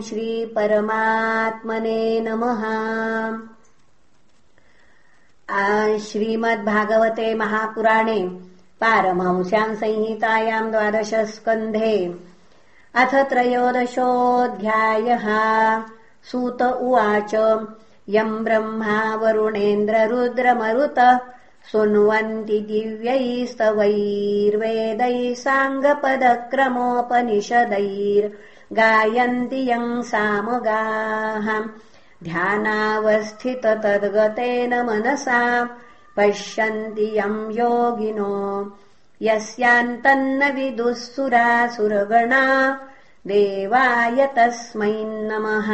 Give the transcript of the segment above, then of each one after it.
श्रीपरमात्मने नमः। श्रीमद्भागवते महापुराणे पारमहंस्याम् संहितायाम् द्वादशस्कन्धे अथ त्रयोदशोऽध्यायः। सूत उवाच यम् ब्रह्मा वरुणेन्द्ररुद्रमरुत शृण्वन्ति दिव्यैस्तवैर्वेदैः साङ्गपदक्रमोपनिषदैर्गायन्ति यम् सामगाः। ध्यानावस्थित तद्गतेन मनसा। पश्यन्ति यम् योगिनो। यस्यान्तन्न विदुः सुरासुरगणा देवाय तस्मै नमः।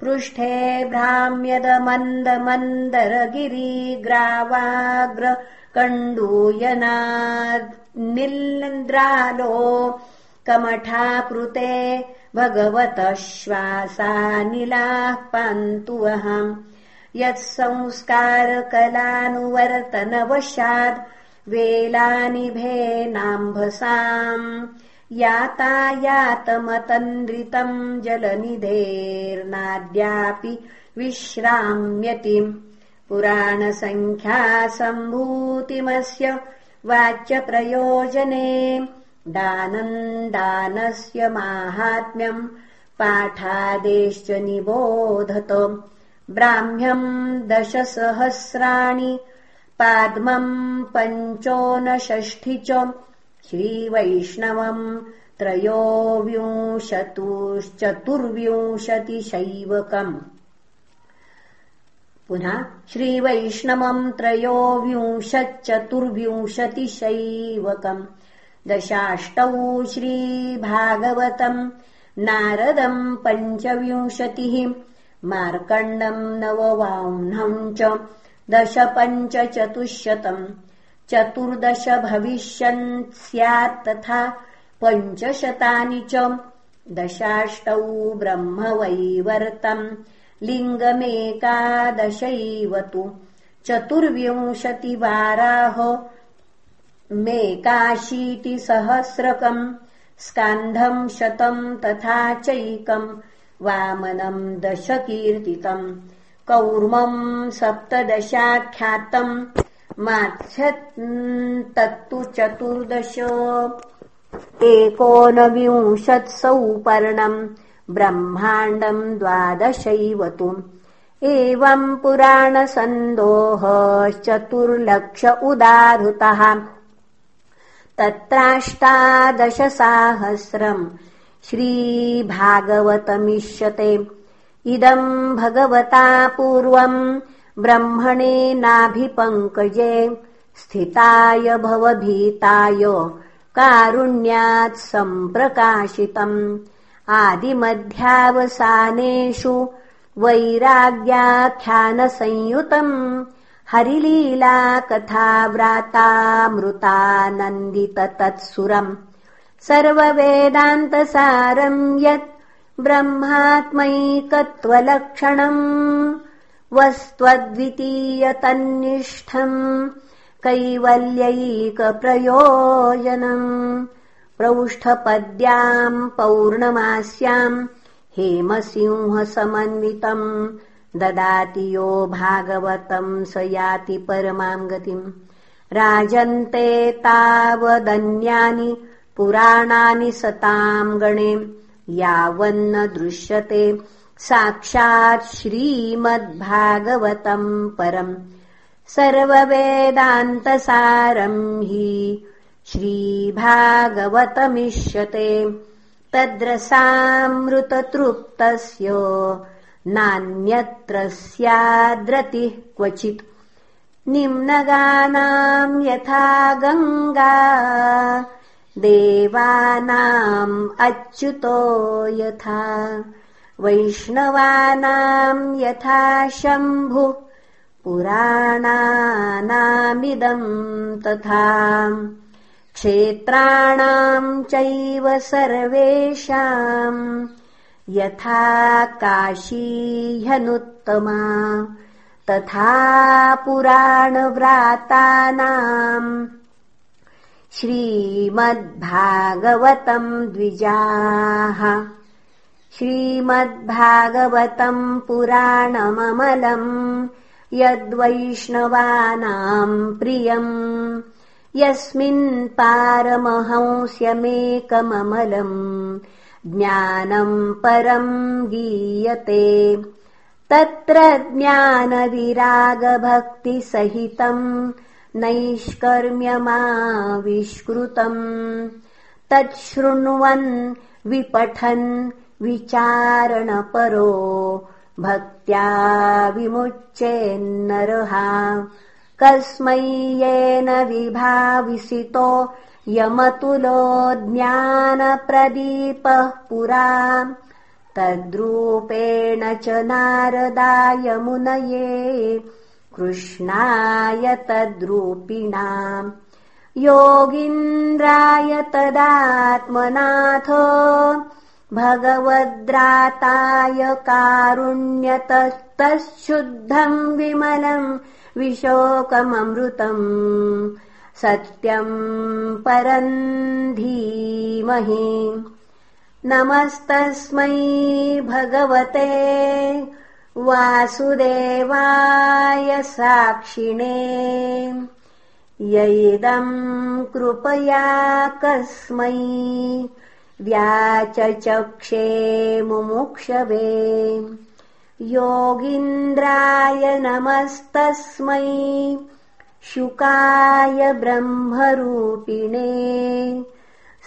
पृष्ठे भ्राम्यदमन्दमन्दरगिरिग्रावाग्र कण्डूयनाद्निन्द्रालो कमठाकृते भगवतः श्वासानिलाः पान्तु अहम्। यत्संस्कारकलानुवर्तनवशाद् वेलानिभेनाम्भसाम् यातायातमतन्द्रितम् जलनिधेर्नाद्यापि विश्राम्यति पुराणसङ्ख्यासम्भूतिमस्य वाच्यप्रयोजने दानस्य माहात्म्यम् पाठादेश्च निबोधत। ब्राह्म्यम् दशसहस्राणि पाद्मम् पञ्चोनषष्ठि च श्रीवैष्णवम् त्रयोविंशतुश्चतुर्विंशतिशैवकम्। पुनः श्रीवैष्णवम् त्रयोविंशच्चतुर्विंशतिशैवकम् दशाष्टौ श्रीभागवतम् नारदम् पञ्चविंशतिः मार्कण्डम् नववाह्नम् च दश पञ्चचतुश्शतम् चतुर्दश भविष्यन् स्यात् तथा पञ्चशतानि च दशाष्टौ ब्रह्मवैवर्तम् लिङ्गमेकादशैव तु चतुर्विंशतिवाराः मेकाशीतिसहस्रकम् स्कान्धम् शतम् तथा चैकम् वामनम् दशकीर्तितम् कौर्मम् सप्तदशाख्यातम् मात्स्यत्तत्तु चतुर्दश एकोनविंशत्सौपर्णम् ब्रह्माण्डम् द्वादशैव तु। एवम् पुराणसन्दोहश्चतुर्लक्ष उदाहृतः तत्राष्टादशसाहस्रम् श्रीभागवतमिष्यते। इदम् भगवता पूर्वम् ब्रह्मणेनाभिपङ्कजे स्थिताय भवभीताय कारुण्यात् सम्प्रकाशितम्। आदिमध्यावसानेषु वैराग्याख्यानसंयुतम् हरिलीला कथा सर्ववेदान्तसारम् यत् ब्रह्मात्मैकत्वलक्षणम्। वस्त्वद्वितीयतन्निष्ठम्। कैवल्यैकप्रयोजनम्। प्रौष्ठपद्याम् पौर्णमास्याम् हेमसिंहसमन्वितम् ददाति यो भागवतम् स याति परमाम् गतिम्। राजन्ते तावदन्यानि पुराणानि सताम् गणे यावन्न दृश्यते। साक्षात् श्रीमद्भागवतम् परम्। सर्ववेदान्तसारम् हि श्रीभागवतमिष्यते। तद्रसामृततृप्तस्य नान्यत्र स्याद्रतिः क्वचित्। निम्नगानाम् यथा गङ्गा देवानाम् अच्युतो यथा। वैष्णवानाम् यथा शम्भुः पुराणानामिदम् तथा। क्षेत्राणाम् चैव सर्वेषाम् यथा काशी ह्यनुत्तमा तथा पुराणव्रातानाम्। श्रीमद्भागवतम् द्विजाः। श्री श्रीमद्भागवतम् पुराणममलम् यद्वैष्णवानाम् प्रियम्। यस्मिन् पारमहंस्यमेकममलम् ज्ञानम् परम् गीयते तत्र ज्ञानविरागभक्तिसहितम् नैष्कर्म्यमाविष्कृतम्। तच्छृण्वन् विपठन् विचारणपरो भक्त्या विमुच्येन्नरहा कस्मै येन विभाविसितो यमतुलो ज्ञानप्रदीपः पुरा तद्रूपेण च नारदाय मुनये कृष्णाय तद्रूपिणाम्। योगीन्द्राय तदात्मनाथ भगवद्राताय कारुण्यतस्तच्छुद्धम् विमलम् विशोकममृतम् सत्यम् परम् धीमहि। नमस्तस्मै भगवते वासुदेवाय साक्षिणे। यैदम् कृपया कस्मै व्याचचक्षे मुमुक्षवे। योगीन्द्राय नमस्तस्मै शुकाय ब्रह्मरूपिणे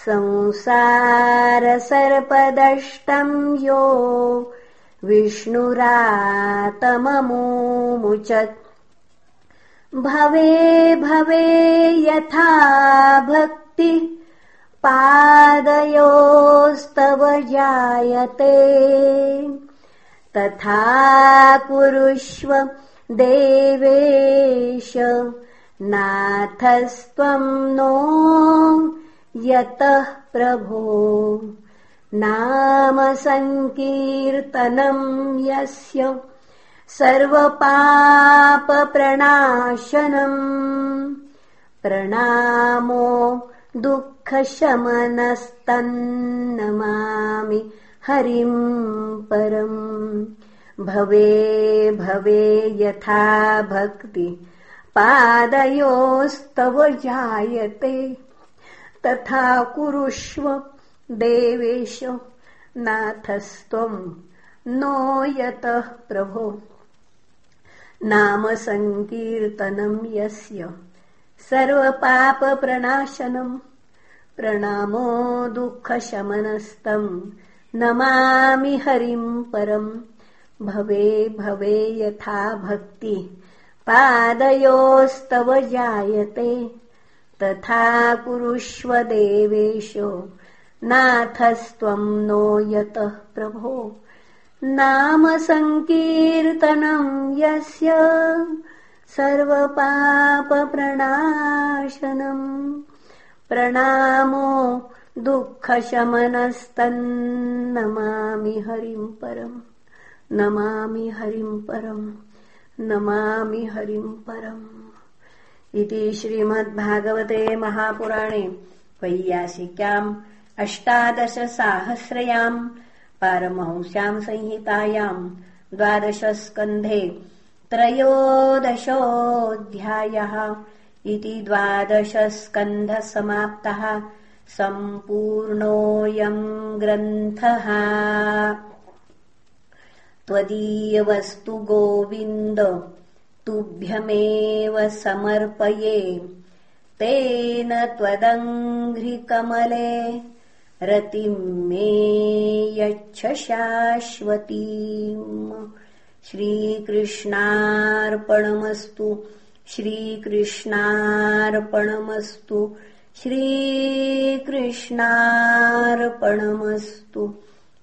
संसारसर्पदष्टम् यो विष्णुरातममुचत् भवे भवे यथा भक्ति पादयोस्तव जायते। तथा कुरुष्व देवेश नाथस्त्वम् नो यतः प्रभो। नाम सङ्कीर्तनम् यस्य सर्वपापप्रणाशनम्। प्रणामो दुःखशमनस्तन्नमामि हरिम् परम्। भवे भवे यथा भक्ति पादयोस्तव जायते। तथा कुरुष्व देवेश नाथस्त्वम् नो यतः प्रभो। नाम सङ्कीर्तनम् यस्य सर्वपापप्रणाशनम् प्रणामो दुःखशमनस्तम् नमामि हरिम् परम् भवे भवे यथा भक्ति पादयोस्तव जायते। तथा कुरुष्व देवेशो नाथस्त्वम् नो यतः प्रभो। नाम सङ्कीर्तनम् यस्य सर्वपापप्रणाशनम्। प्रणामो दुःखशमनस्तन्नमामि हरिम् परम्। नमामि हरिम् परम् नमामि हरिम् परम्। इति श्रीमद्भागवते महापुराणे वैयासिक्याम् अष्टादशसाहस्रयाम् पारमहंस्याम् संहितायाम् द्वादशस्कन्धे त्रयोदशोऽध्यायः। इति द्वादशस्कन्धसमाप्तः। सम्पूर्णोऽयम् ग्रन्थः त्वदीयवस्तु गोविन्द तुभ्यमेव समर्पये। तेन त्वदङ्घ्रिकमले रतिम् मे यच्छ शाश्वतीम् श्रीकृष्णार्पणमस्तु श्रीकृष्णार्पणमस्तु श्रीकृष्णार्पणमस्तु